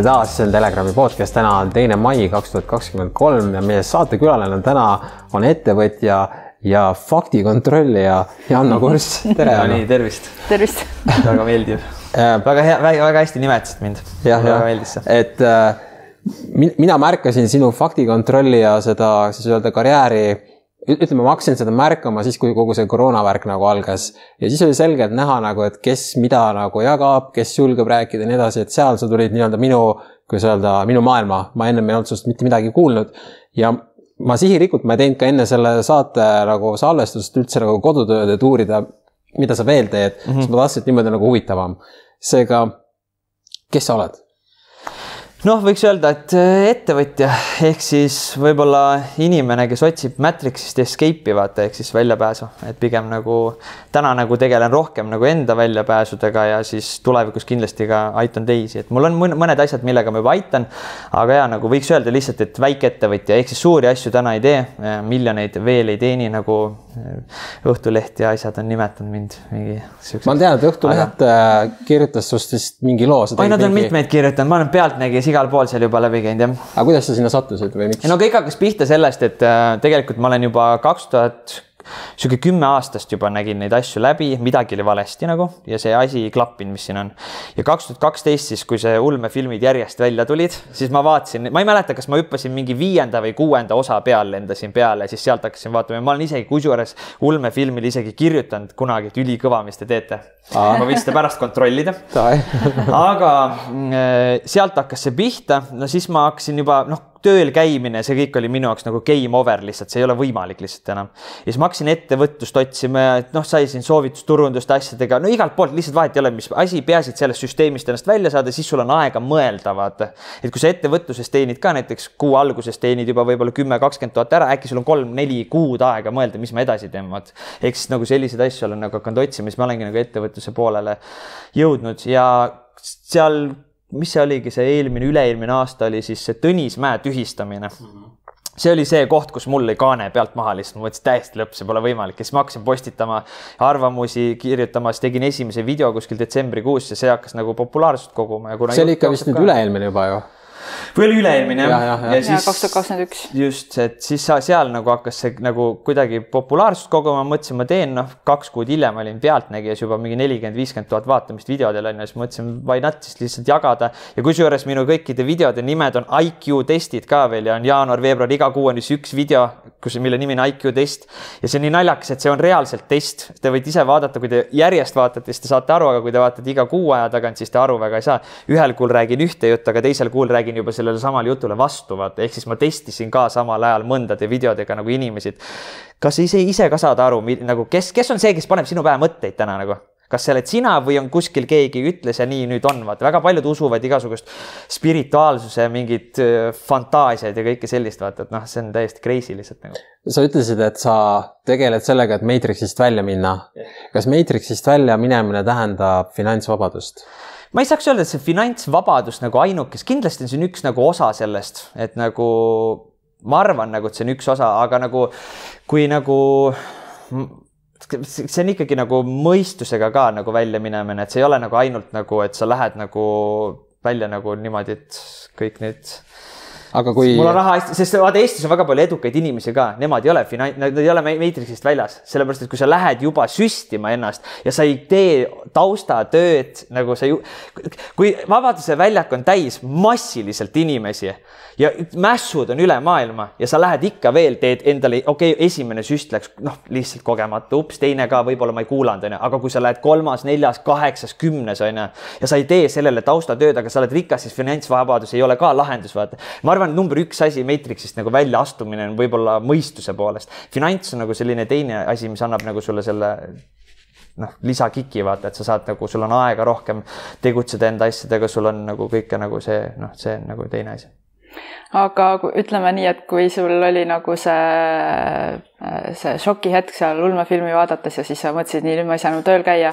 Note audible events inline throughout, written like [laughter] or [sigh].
tere taas, see on Telegrami podcast, täna on teine mai kaks tuhat kakskümmend kolm ja meie saatekülaline on täna, on ettevõtja ja faktikontrollija Janno Kurss, tere no nii, tervist. tervist väga meeldiv äh,. väga hea, väga hästi nimetasid mind. väga meeldis see. et äh, mina märkasin sinu faktikontrollija seda, siis öelda karjääri ütleme, ma hakkasin seda märkama siis, kui kogu see koroonavärk nagu algas ja siis oli selgelt näha nagu, et kes mida nagu jagab, kes julgeb rääkida ja nii edasi, et seal sa tulid nii-öelda minu, kuidas öelda, minu maailma, ma ennem ei olnud sinust mitte midagi kuulnud ja ma sihilikult, ma ei teinud ka enne selle saate nagu salvestust üldse nagu kodutööd, et uurida, mida sa veel teed mm, -hmm. siis ma tahtsin, et niimoodi nagu huvitavam. seega, kes sa oled? Noh, võiks öelda, et äh, ettevõtja ehk siis võib-olla inimene, kes otsib Matrixist escape'i vaata ehk siis väljapääsu, et pigem nagu täna nagu tegelen rohkem nagu enda väljapääsudega ja siis tulevikus kindlasti ka aitan teisi, et mul on mõned asjad, millega ma juba aitan. aga ja nagu võiks öelda lihtsalt, et väikeettevõtja ehk siis suuri asju täna ei tee, miljoneid veel ei teeni, nagu äh, Õhtuleht ja asjad on nimetanud mind mingi siukse. ma tean, et Õhtuleht aga... Äh, kirjutas sinust vist mingi loo. oi, nad on mingi... mitmeid kirjutanud, ma olen Pealtnägijas igal pool seal juba läbi käinud, jah. aga kuidas sa sinna sattusid või miks? no kõik hakkas pihta sellest, et äh, tegelikult ma olen juba kaks tuhat sihuke kümme aastast juba nägin neid asju läbi, midagi oli valesti nagu ja see asi ei klappinud, mis siin on. ja kaks tuhat kaksteist siis, kui see ulmefilmid järjest välja tulid, siis ma vaatasin, ma ei mäleta, kas ma hüppasin mingi viienda või kuuenda osa peal, lendasin peale, siis sealt hakkasin vaatama. Ja ma olen isegi kusjuures ulmefilmile isegi kirjutanud kunagi, et ülikõva, mis te teete. ma võin seda pärast kontrollida. Aga mm, sealt hakkas see pihta, no siis ma hakkasin juba noh tööl käimine, see kõik oli minu jaoks nagu game over lihtsalt, see ei ole võimalik lihtsalt enam. ja siis ma hakkasin ettevõtlust otsima ja et noh, sai siin soovitusturundust asjadega, no igalt poolt lihtsalt vahet ei ole, mis asi, peaasi, et sellest süsteemist ennast välja saada, siis sul on aega mõelda, vaata. et kui sa ettevõtluses teenid ka näiteks kuu alguses teenid juba võib-olla kümme, kakskümmend tuhat ära, äkki sul on kolm-neli kuud aega mõelda, mis ma edasi teen, vaat. ehk siis nagu selliseid asju olen nagu hakanud otsima, siis ma olengi nagu ettevõtluse poolele jõudnud ja seal mis see oligi, see eelmine, üle-eelmine aasta oli siis see Tõnismäe tühistamine mm. -hmm see oli see koht, kus mul lõi kaane pealt maha lihtsalt, ma mõtlesin täiesti lõpp, see pole võimalik ja siis ma hakkasin postitama arvamusi, kirjutama, siis tegin esimese video kuskil detsembrikuus ja see hakkas nagu populaarsust koguma ja kuna. see oli ikka vist nüüd üle-eelmine juba ju või oli üle-eelmine jah? ja, ja, ja siis kaks tuhat kakskümmend üks. just, et siis seal nagu hakkas see nagu kuidagi populaarsust koguma, mõtlesin, ma teen noh, kaks kuud hiljem olin Pealtnägijas juba mingi nelikümmend, viiskümmend tuhat vaatamist videodel on ju, siis mõtlesin, why not siis lihtsalt jagada ja kusjuures minu kõikide videode nimed on IQ testid ka veel ja on jaanuar-veebruar, iga kuu on siis üks video, kus, mille nimi on IQ test ja see on nii naljakas, et see on reaalselt test, te võite ise vaadata, kui te järjest vaatate, siis te saate aru, aga kui te vaatate iga kuu aja tagant, siis te aru väga ei saa. ühel kuul räägin ühte juttu, aga teisel kuul räägin juba sellele samale jutule vastu, vaata, ehk siis ma testisin ka samal ajal mõndade videodega nagu inimesi. kas sa ise, ise ka saad aru, nagu kes, kes on see, kes paneb sinu pähe mõtteid täna nagu? kas see oled sina või on kuskil keegi ütles ja nii nüüd on, vaata väga paljud usuvad igasugust spirituaalsuse mingit fantaasiaid ja kõike sellist, vaata, et noh, see on täiesti crazy lihtsalt nagu. sa ütlesid, et sa tegeled sellega, et Matrixist välja minna. kas Matrixist välja minemine tähendab finantsvabadust? Ma ei saaks öelda, et see finantsvabadus nagu ainukes, kindlasti on siin üks nagu osa sellest, et nagu ma arvan nagu, et see on üks osa, aga nagu kui nagu see on ikkagi nagu mõistusega ka nagu välja minemine, et see ei ole nagu ainult nagu, et sa lähed nagu välja nagu niimoodi, et kõik need aga kui. mul on raha hästi, sest vaata Eestis on väga palju edukaid inimesi ka, nemad ei ole finants, nad ei ole Matrixist väljas, sellepärast et kui sa lähed juba süstima ennast ja sa ei tee taustatööd nagu sa ju, kui Vabaduse väljak on täis massiliselt inimesi ja mässud on üle maailma ja sa lähed ikka veel, teed endale, okei okay,, esimene süst läks noh, lihtsalt kogemata, ups, teine ka, võib-olla ma ei kuulanud, onju, aga kui sa lähed kolmas, neljas, kaheksas, kümnes onju ja sa ei tee sellele taustatööd, aga sa oled rikas, siis finantsvabadus ei ole ka lahendus, vaata. ma arvan, et number üks asi Matrixist nagu väljaastumine on võib-olla mõistuse poolest. finants on nagu selline teine asi, mis annab nagu sulle selle noh, lisakiki vaata, et sa saad nagu, sul on aega rohkem tegutseda enda asjadega, sul on nagu kõike nagu see noh, see on nagu teine asi aga ütleme nii, et kui sul oli nagu see, see šokihetk seal ulmefilmi vaadates ja siis sa mõtlesid, nii nüüd ma ei saa enam tööl käia.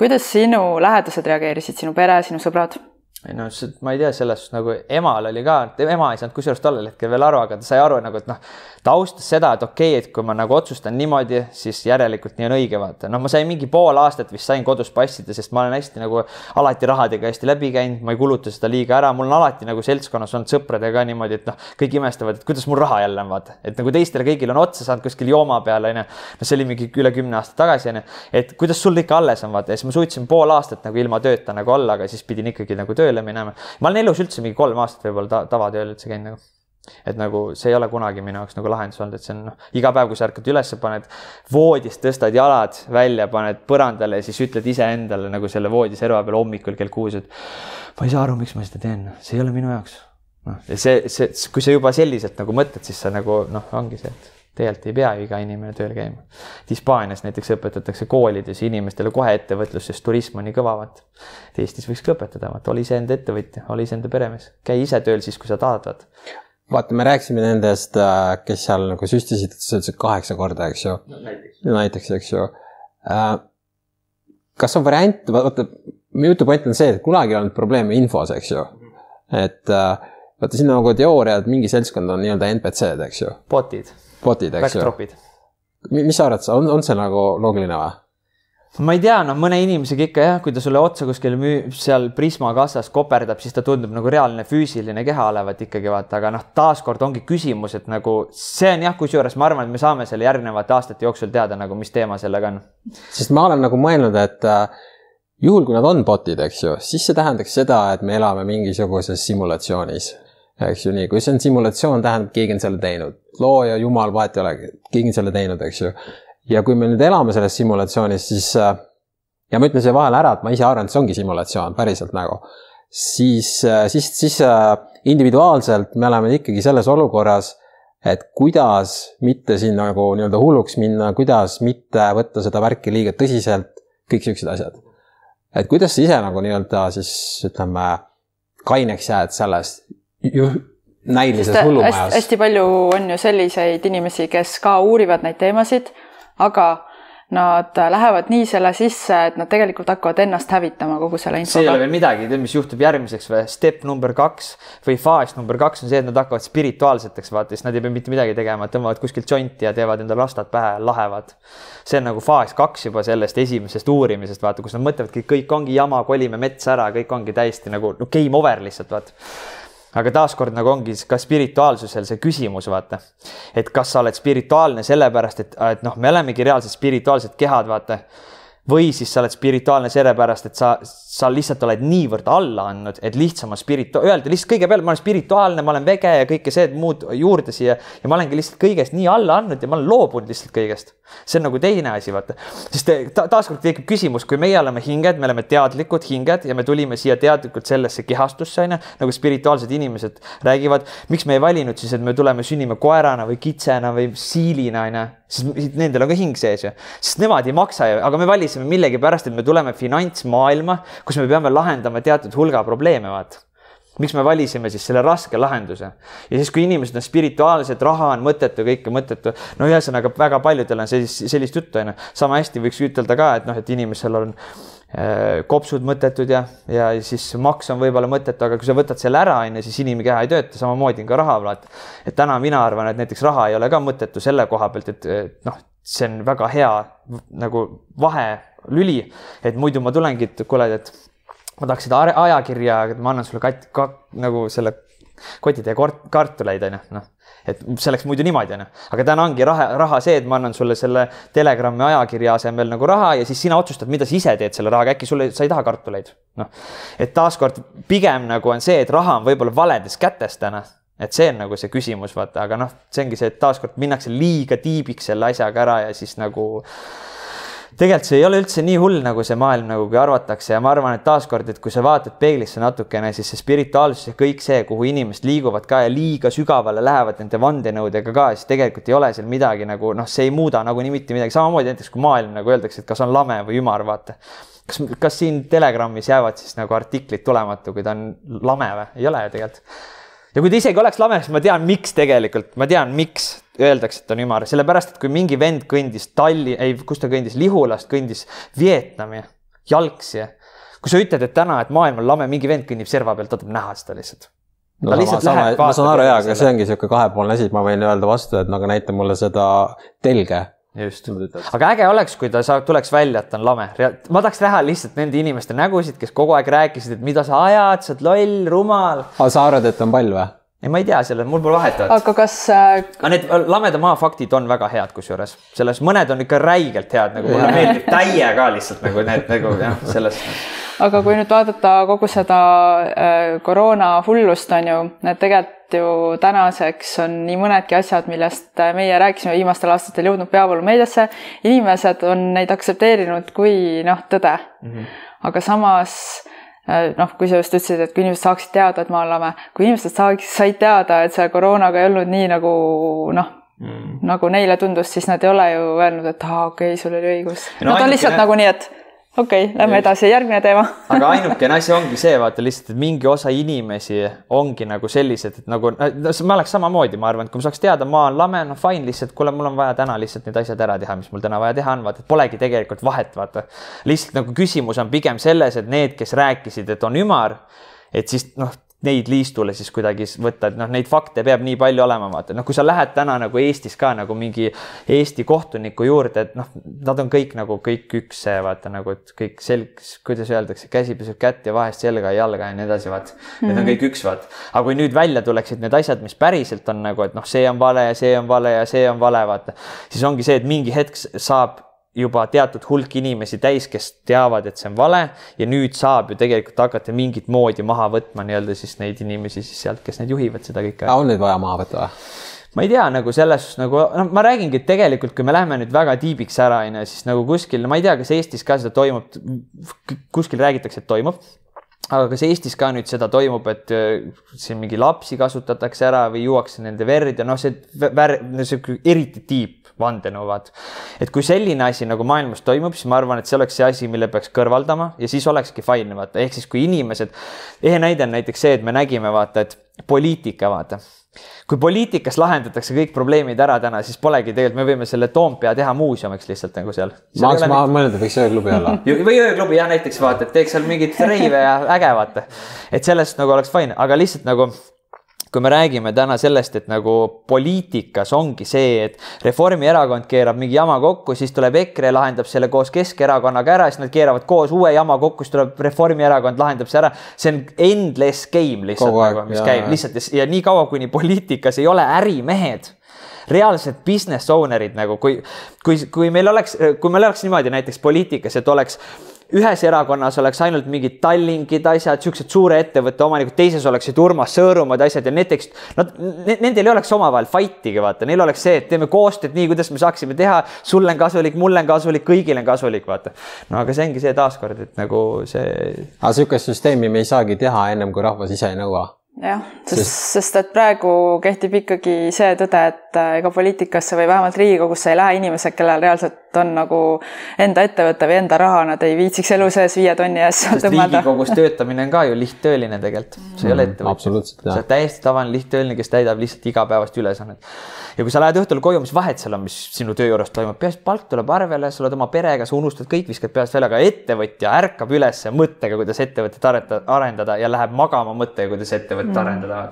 kuidas sinu lähedased reageerisid, sinu pere, sinu sõbrad? Ei no ma ei tea, selles suhtes nagu emal oli ka, ema ei saanud kusjuures tollel hetkel veel aru, aga ta sai aru nagu, et noh, ta austas seda, et okei okay,, et kui ma nagu otsustan niimoodi, siis järelikult nii on õige, vaata. noh, ma sain mingi pool aastat vist sain kodus passida, sest ma olen hästi nagu alati rahadega hästi läbi käinud, ma ei kuluta seda liiga ära, mul on alati nagu seltskonnas olnud sõpradega niimoodi, et noh, kõik imestavad, et kuidas mul raha jälle on, vaata. et nagu teistele kõigil on otsa saanud kuskil jooma peal, onju. no see oli mingi üle kümne aasta tagasi, onju. et kuidas sul ikka alles on, vaata. ja siis ma suutsin pool aastat nagu ilma tööta nagu olla, aga siis pidin ikkagi nagu tööle minema. ma olen elus üldse mingi kolm aastat võib-olla ta tavatööl üldse käinud nagu et nagu see ei ole kunagi minu jaoks nagu lahendus olnud, et see on noh, iga päev, kui sa ärkad üles, paned voodist, tõstad jalad välja, paned põrandale ja siis ütled iseendale nagu selle voodi serva peal hommikul kell kuus, et ma ei saa aru, miks ma seda teen, see ei ole minu jaoks. noh, ja see, see, kui sa juba selliselt nagu mõtled, siis sa nagu noh, ongi see, et tegelikult ei pea ju iga inimene tööl käima. Hispaanias näiteks õpetatakse koolides inimestele kohe ettevõtlust, sest turism on nii kõva, vaat. Eestis võiks ka õpetada, vaat oli iseenda ettevõtja, oli iseenda peremees, käi ise tööl siis, kui sa tahad, vaat vaata, me rääkisime nendest, äh, kes seal nagu süstisid, sa ütlesid kaheksa korda, eks ju no,. näiteks, eks ju. Äh, kas on variant, vaata, minu jutu point on see, et kunagi ei olnud probleeme infos, eks ju. et äh, vaata, siin on nagu teooria, et mingi seltskond on nii-öelda NPC-d, eks ju. bot'id. Bot'id, eks ju. mis sa arvad, on, on see nagu loogiline või? ma ei tea, noh, mõne inimesega ikka jah, kui ta sulle otsa kuskil müü-, seal Prisma kassas koperdab, siis ta tundub nagu reaalne füüsiline keha olevat ikkagi vaata, aga noh, taaskord ongi küsimus, et nagu see on jah, kusjuures ma arvan, et me saame selle järgnevate aastate jooksul teada nagu, mis teema sellega on. sest ma olen nagu mõelnud, et äh, juhul, kui nad on bot'id, eks ju, siis see tähendaks seda, et me elame mingisuguses simulatsioonis. Eks ju nii, kui see on simulatsioon, tähendab, keegi on selle teinud, looja, jumal, vahet ei ole, keegi on selle teinud, eks ju. Ja kui me nüüd elame selles simulatsioonis, siis äh, ja ma ütlen siia vahele ära, et ma ise arvan, et see ongi simulatsioon päriselt nagu, siis, äh, siis, siis äh, individuaalselt me oleme ikkagi selles olukorras, et kuidas mitte siin nagu nii-öelda hulluks minna, kuidas mitte võtta seda värki liiga tõsiselt, kõik siuksed asjad. et kuidas sa ise nagu nii-öelda siis ütleme, kaineks jääd sellest näilises hullumajas? hästi palju on ju selliseid inimesi, kes ka uurivad neid teemasid aga nad lähevad nii selle sisse, et nad tegelikult hakkavad ennast hävitama kogu selle infoga. see ei ole veel midagi, tead, mis juhtub järgmiseks või step number kaks või faas number kaks on see, et nad hakkavad spirituaalseteks, vaata, siis nad ei pea mitte midagi tegema, tõmbavad kuskilt džonti ja teevad endale rastad pähe, lahevad. see on nagu faas kaks juba sellest esimesest uurimisest, vaata, kus nad mõtlevadki, kõik ongi jama, kolime metsa ära, kõik ongi täiesti nagu no game over lihtsalt, vaata aga taaskord nagu ongi ka spirituaalsusel see küsimus, vaata. et kas sa oled spirituaalne sellepärast, et, et noh, me olemegi reaalselt spirituaalsed kehad, vaata. Või siis sa oled spirituaalne sellepärast, et sa, sa lihtsalt oled niivõrd alla andnud, et lihtsam on spiritu-, öelda lihtsalt kõigepealt ma olen spirituaalne, ma olen vege ja kõike see muud juurde siia ja ma olengi lihtsalt kõigest nii alla andnud ja ma olen loobunud lihtsalt kõigest. see on nagu teine asi, vaata. sest ta, taaskord tekib küsimus, kui meie oleme hinged, me oleme teadlikud hinged ja me tulime siia teadlikult sellesse kehastusse, onju, nagu spirituaalsed inimesed räägivad, miks me ei valinud siis, et me tuleme, sünnime koerana või kitsena või siilina, onju, siis nendel on ka hing sees ju, sest nemad ei maksa ju, aga me valisime millegipärast, et me tuleme finantsmaailma kus me peame lahendama teatud hulga probleeme, vaata. Miks me valisime siis selle raske lahenduse? Ja siis, kui inimesed on spirituaalsed, raha on mõttetu, kõike mõttetu, no ühesõnaga väga paljudel on sellist, sellist juttu onju. sama hästi võiks ütelda ka, et noh, et inimesel on äh, kopsud mõttetud ja, ja siis maks on võib-olla mõttetu, aga kui sa võtad selle ära, onju, siis inimkeha ei tööta, samamoodi on ka raha, vaata. et täna mina arvan, et näiteks raha ei ole ka mõttetu selle koha pealt, et, et noh, see on väga hea nagu vahelüli, et muidu ma tulengi, et kuule, et ma tahaks seda ajakirja, ma annan sulle kat-, ka, nagu selle kotitäie kartuleid, onju, noh. Et see oleks muidu niimoodi, onju. aga täna ongi raha, raha see, et ma annan sulle selle Telegrami ajakirja asemel nagu raha ja siis sina otsustad, mida sa ise teed selle rahaga, äkki sulle, sa ei taha kartuleid. noh, et taaskord pigem nagu on see, et raha on võib-olla valedes kätes täna et see on nagu see küsimus, vaata, aga noh, see ongi see, et taaskord minnakse liiga tiibiks selle asjaga ära ja siis nagu tegelikult see ei ole üldse nii hull, nagu see maailm nagu kui arvatakse. Ja ma arvan, et taaskord, et kui sa vaatad peeglisse natukene, siis see spirituaalsus ja kõik see, kuhu inimesed liiguvad ka ja liiga sügavale lähevad nende vandenõudega ka, siis tegelikult ei ole seal midagi nagu noh, see ei muuda nagunii mitte midagi, samamoodi näiteks kui maailm nagu öeldakse, et kas on lame või ümar, vaata. Kas, kas siin Telegramis jäävad siis nagu artiklid tulemata, kui ta on lame või? ei ole ju tegelikult. Ja kui ta isegi oleks lame, siis ma tean, miks tegelikult, ma tean, miks öeldakse, et ta on ümar, sellepärast et kui mingi vend kõndis Talli, ei, kus ta kõndis, Lihulast kõndis Vietnami jalgsi. kui sa ütled, et täna, et maailm on lame, mingi vend kõnnib serva pealt, ta tahab näha seda lihtsalt. no sama, sama, ma saan aru jaa, aga see ongi niisugune kahepoolne asi, et ma võin öelda vastu, et no aga näita mulle seda telge just, aga äge oleks, kui ta saab, tuleks välja, et ta on lame. ma tahaks näha lihtsalt nende inimeste nägusid, kes kogu aeg rääkisid, et mida sa ajad, sa oled loll, rumal. aga sa arvad, et on palju või? Ei, ma ei tea selle, mul pole vahet. aga kas äh.... aga need lameda maa faktid on väga head, kusjuures selles mõned on ikka räigelt head, nagu mulle meeldib täiega lihtsalt nagu need nagu jah, selles aga kui nüüd vaadata kogu seda äh, koroona hullust on ju, et tegelikult ju tänaseks on nii mõnedki asjad, millest meie rääkisime viimastel aastatel jõudnud peavoolumeediasse. inimesed on neid aktsepteerinud kui noh, tõde mm. -hmm. aga samas äh, noh, kui sa just ütlesid, et kui inimesed saaksid teada, et me oleme, kui inimesed saaks, said teada, et selle koroonaga ei olnud nii nagu noh mm., nagu neile tundus, siis nad ei ole ju öelnud, et aa, okei okay,, sul oli õigus no,. Nad on lihtsalt nagu nii, et okei okay,, lähme edasi, järgmine teema [laughs] aga ainukene asi ongi see, vaata lihtsalt, et mingi osa inimesi ongi nagu sellised, et nagu no, ma oleks samamoodi, ma arvan, et kui ma saaks teada, ma olen lame, no fine, lihtsalt kuule, mul on vaja täna lihtsalt need asjad ära teha, mis mul täna vaja teha on, vaata, et polegi tegelikult vahet, vaata. lihtsalt nagu küsimus on pigem selles, et need, kes rääkisid, et on ümar, et siis noh, neid liistule siis kuidagi võtta, et noh, neid fakte peab nii palju olema, vaata, noh, kui sa lähed täna nagu Eestis ka nagu mingi Eesti kohtuniku juurde, et noh, nad on kõik nagu kõik üks vaata nagu, et kõik selg, kuidas öeldakse, käsi peseb kätt ja vahest selga ja jalga ja nii edasi, vaat mm. -hmm. Need on mhm. kõik üks, vaat. aga kui nüüd välja tuleksid need asjad, mis päriselt on nagu, et noh, see on vale ja see on vale ja see on vale, vaata, siis ongi see, et mingi hetk saab juba teatud hulk inimesi täis, kes teavad, et see on vale ja nüüd saab ju tegelikult hakata mingit moodi maha võtma nii-öelda siis neid inimesi siis sealt, kes neid juhivad seda kõike. on neid vaja maha võtta või? ma ei tea, nagu selles nagu noh, ma räägingi, et tegelikult, kui me läheme nüüd väga tiibiks ära, on ju, siis nagu kuskil, ma ei tea, kas Eestis ka seda toimub, kuskil räägitakse, et toimub aga kas Eestis ka nüüd seda toimub, et äh, siin mingi lapsi kasutatakse ära või juuakse nende verd ja noh, see vär-, sihuke eriti tiip vandenõuvad. et kui selline asi nagu maailmas toimub, siis ma arvan, et see oleks see asi, mille peaks kõrvaldama ja siis olekski fine, vaata, ehk siis kui inimesed, ehe näide on näiteks see, et me nägime, vaata, et poliitika, vaata kui poliitikas lahendatakse kõik probleemid ära täna, siis polegi tegelikult, me võime selle Toompea teha muuseumiks lihtsalt nagu seal. ma oleks ma mõelnud, et võiks ööklubi olla. [laughs] või ööklubi jah, näiteks vaata, et teeks seal mingit reive ja äge vaata. et sellest nagu oleks fine, aga lihtsalt nagu kui me räägime täna sellest, et nagu poliitikas ongi see, et Reformierakond keerab mingi jama kokku, siis tuleb EKRE, lahendab selle koos Keskerakonnaga ära, siis nad keeravad koos uue jama kokku, siis tuleb Reformierakond, lahendab see ära. see on endless game lihtsalt, nagu, mis ja, käib lihtsalt ja, ja nii kaua, kuni poliitikas ei ole ärimehed reaalsed business owner'id nagu kui, kui, kui meil oleks, kui meil oleks niimoodi näiteks poliitikas, et oleks ühes erakonnas oleks ainult mingid Tallinkid asjad, siuksed suure ettevõtte omanikud, teises oleksid Urmas Sõõrumad asjad ja näiteks nad, nendel ei oleks omavahel fight'igi, vaata, neil oleks see, et teeme koostööd nii, kuidas me saaksime teha, sulle on kasulik, mulle on kasulik, kõigile on kasulik, vaata. no aga see ongi see taaskord, et nagu see. aga sihukest süsteemi me ei saagi teha ennem kui rahvas ise ei nõua jah, sest, sest et praegu kehtib ikkagi see tõde, et äh, ega poliitikasse või vähemalt Riigikogusse ei lähe inimesed, kellel reaalselt on nagu enda ettevõte või enda raha, nad ei viitsiks elu sees viie tonni eest seal tõmmata. riigikogus töötamine on ka ju lihttööline tegelikult, see ei ole mm, ettevõtja. sa oled täiesti tavaline lihttööline, kes täidab lihtsalt igapäevast ülesannet ja kui sa lähed õhtul koju, mis vahet seal on, mis sinu töö juures toimub, peaasi, et palk tuleb arvele, sa oled oma perega, sa unustad kõik, viskad peast välja, aga ettevõtja ärkab üles mõttega, kuidas ettevõtet arendada ja läheb magama mõttega, kuidas ettevõtet mm. arendada.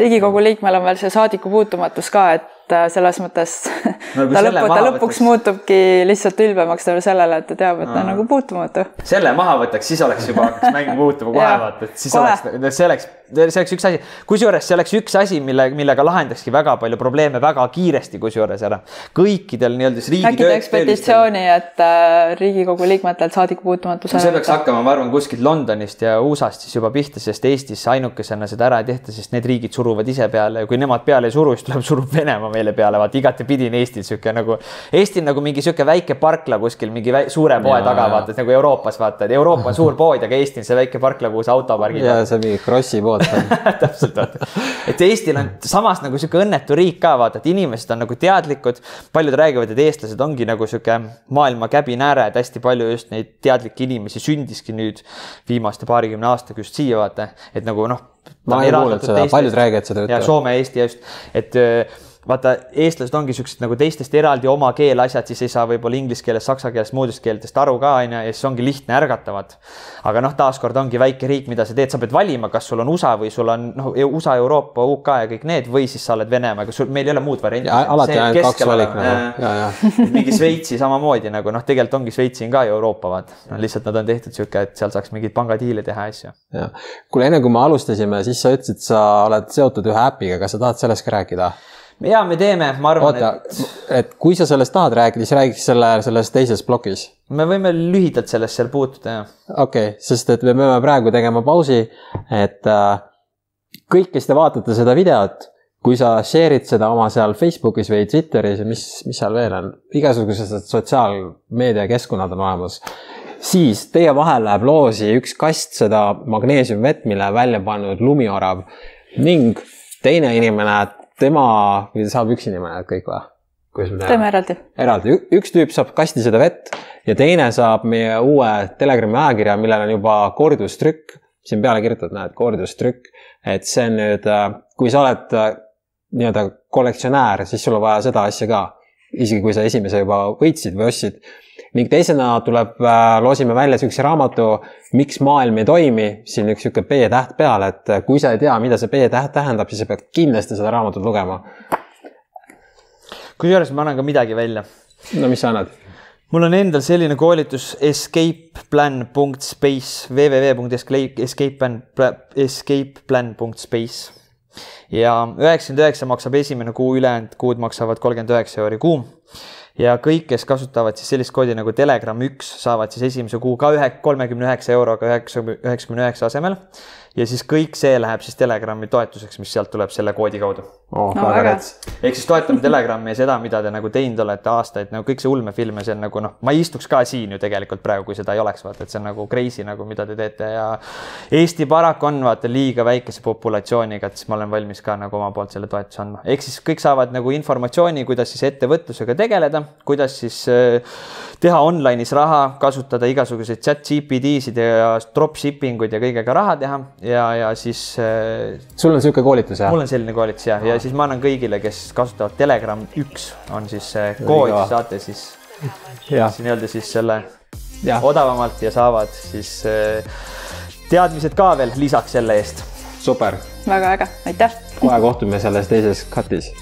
riigikogu liikmel on veel see saadikupuutumatus ka, et et äh, selles mõttes [laughs] no, ta lõpu, ta lõpuks võtaks... muutubki lihtsalt ülbemaks tänu sellele, et ta teab, et ta on nagu puutumatu. selle maha võtaks, siis oleks juba hakkas [laughs] mäng muutuma kohe vaata, et siis kohe. oleks, see oleks, see oleks üks asi. kusjuures see oleks üks asi, mille, millega lahendakski väga palju probleeme väga kiiresti kusjuures ära. kõikidel nii-öelda siis riigi. äkki teeks petitsiooni, et äh, Riigikogu liikmetelt saadikupuutumatuse. see peaks hakkama, ma arvan, kuskilt Londonist ja USA-st siis juba pihta, sest Eestis ainukesena seda ära ei tehta, sest need riigid suruvad ise peale ja kui nemad peale ei suru, siis tuleb, surub Venemaa meile peale, vaata igatepidi on Eestil sihuke nagu, Eesti on nagu mingi sihuke väike parkla kuskil mingi väi, suure poe ja, taga, vaata nagu Euroopas vaata, et Euroopa on suur pood, aga Eesti on see väike parkla, kuhu sa auto pargid. ja see on mingi Krossi pood [laughs] täpselt vaata, et Eestil on samas nagu sihuke õnnetu riik ka vaata, et inimesed on nagu teadlikud. paljud räägivad, et eestlased ongi nagu sihuke maailma käbinääre, et hästi palju just neid teadlikke inimesi sündiski nüüd viimaste paarikümne aastaga just siia vaata, et nagu noh. ma ei kuulnud seda, paljud räägivad seda. ja Soome, Eesti just, et vaata, eestlased ongi siuksed nagu teistest eraldi oma keelasjad, siis ei saa võib-olla inglise keelest, saksa keelest, muudest keeltest aru ka onju ja siis ongi lihtne ärgatavad. aga noh, taaskord ongi väike riik, mida sa teed, sa pead valima, kas sul on USA või sul on noh, USA, Euroopa, UK ja kõik need või siis sa oled Venemaa, aga sul, meil ei ole muud varianti. alati ainult kaks valik nagu, ja, ja. mingi Šveitsi samamoodi nagu noh, tegelikult ongi Šveitsi on ka Euroopa vaata no,, lihtsalt nad on tehtud sihuke, et seal saaks mingeid pangadiile teha asju. kuule enne kui me alustasime, siis sa ütlesid, sa oled seotud ühe äpiga, kas sa tahad sellest ka rääkida? Ja me teeme, ma arvan, et. et kui sa sellest tahad rääkida, siis räägiks selle, selles teises plokis. me võime lühidalt sellest seal puutuda, jah. okei okay,, sest et me peame praegu tegema pausi, et äh, kõik, kes te vaatate seda videot, kui sa share'id seda oma seal Facebookis või Twitteris ja mis, mis seal veel on, igasugused sotsiaalmeediakeskkonnad on olemas, siis teie vahel läheb loosi üks kast seda magneesiumvett, mille välja pannud lumiorav ning teine inimene tema, saab üks inimene kõik või? teeme eraldi. eraldi, üks tüüp saab kasti seda vett ja teine saab meie uue Telegrami ajakirja, millel on juba kordustrükk, siin peale kirjutatud, näed, kordustrükk. et see on nüüd, äh, kui sa oled äh, nii-öelda kollektsionäär, siis sul on vaja seda asja ka. isegi kui sa esimese juba võitsid või ostsid ning teisena tuleb, äh, loosime välja niisuguse raamatu Miks maailm ei toimi, siin üks niisugune B-täht peal, et äh, kui sa ei tea, mida see B-täht tähendab, siis sa pead kindlasti seda raamatut lugema. kusjuures ma annan ka midagi välja. no mis sa annad? mul on endal selline koolitus escapeplan.space, www.escapeplan, escapeplan.space ja üheksakümmend üheksa maksab esimene kuu, ülejäänud kuud maksavad kolmkümmend üheksa euri kuu ja kõik, kes kasutavad siis sellist koodi nagu Telegram üks, saavad siis esimese kuu ka ühe, kolmekümne üheksa euroga üheksa, üheksakümne üheksa asemel ja siis kõik see läheb siis Telegrami toetuseks, mis sealt tuleb selle koodi kaudu oh,. No, ehk siis toetame Telegrami ja seda, mida te nagu teinud olete aastaid, nagu kõik see ulmefilm ja see on nagu noh, ma ei istuks ka siin ju tegelikult praegu, kui seda ei oleks, vaata, et see on nagu crazy nagu, mida te teete ja Eesti paraku on vaata liiga väikese populatsiooniga, et siis ma olen valmis ka nagu oma poolt selle toetuse andma. ehk siis kõik saavad nagu informatsiooni, kuidas siis ettevõtlusega tegeleda, kuidas siis äh, teha online'is raha, kasutada igasuguseid chat GPT-sid ja dropshipping uid ja kõigega raha teha ja, ja siis. Äh, sul on niisugune koolitus, jah? mul on selline koolitus jah, ja siis ma annan kõigile, kes kasutavad Telegram üks, on siis kood, saate siis, siis nii-öelda siis selle ja. odavamalt ja saavad siis äh, teadmised ka veel lisaks selle eest. super. väga äge, aitäh. kohe kohtume selles teises cut'is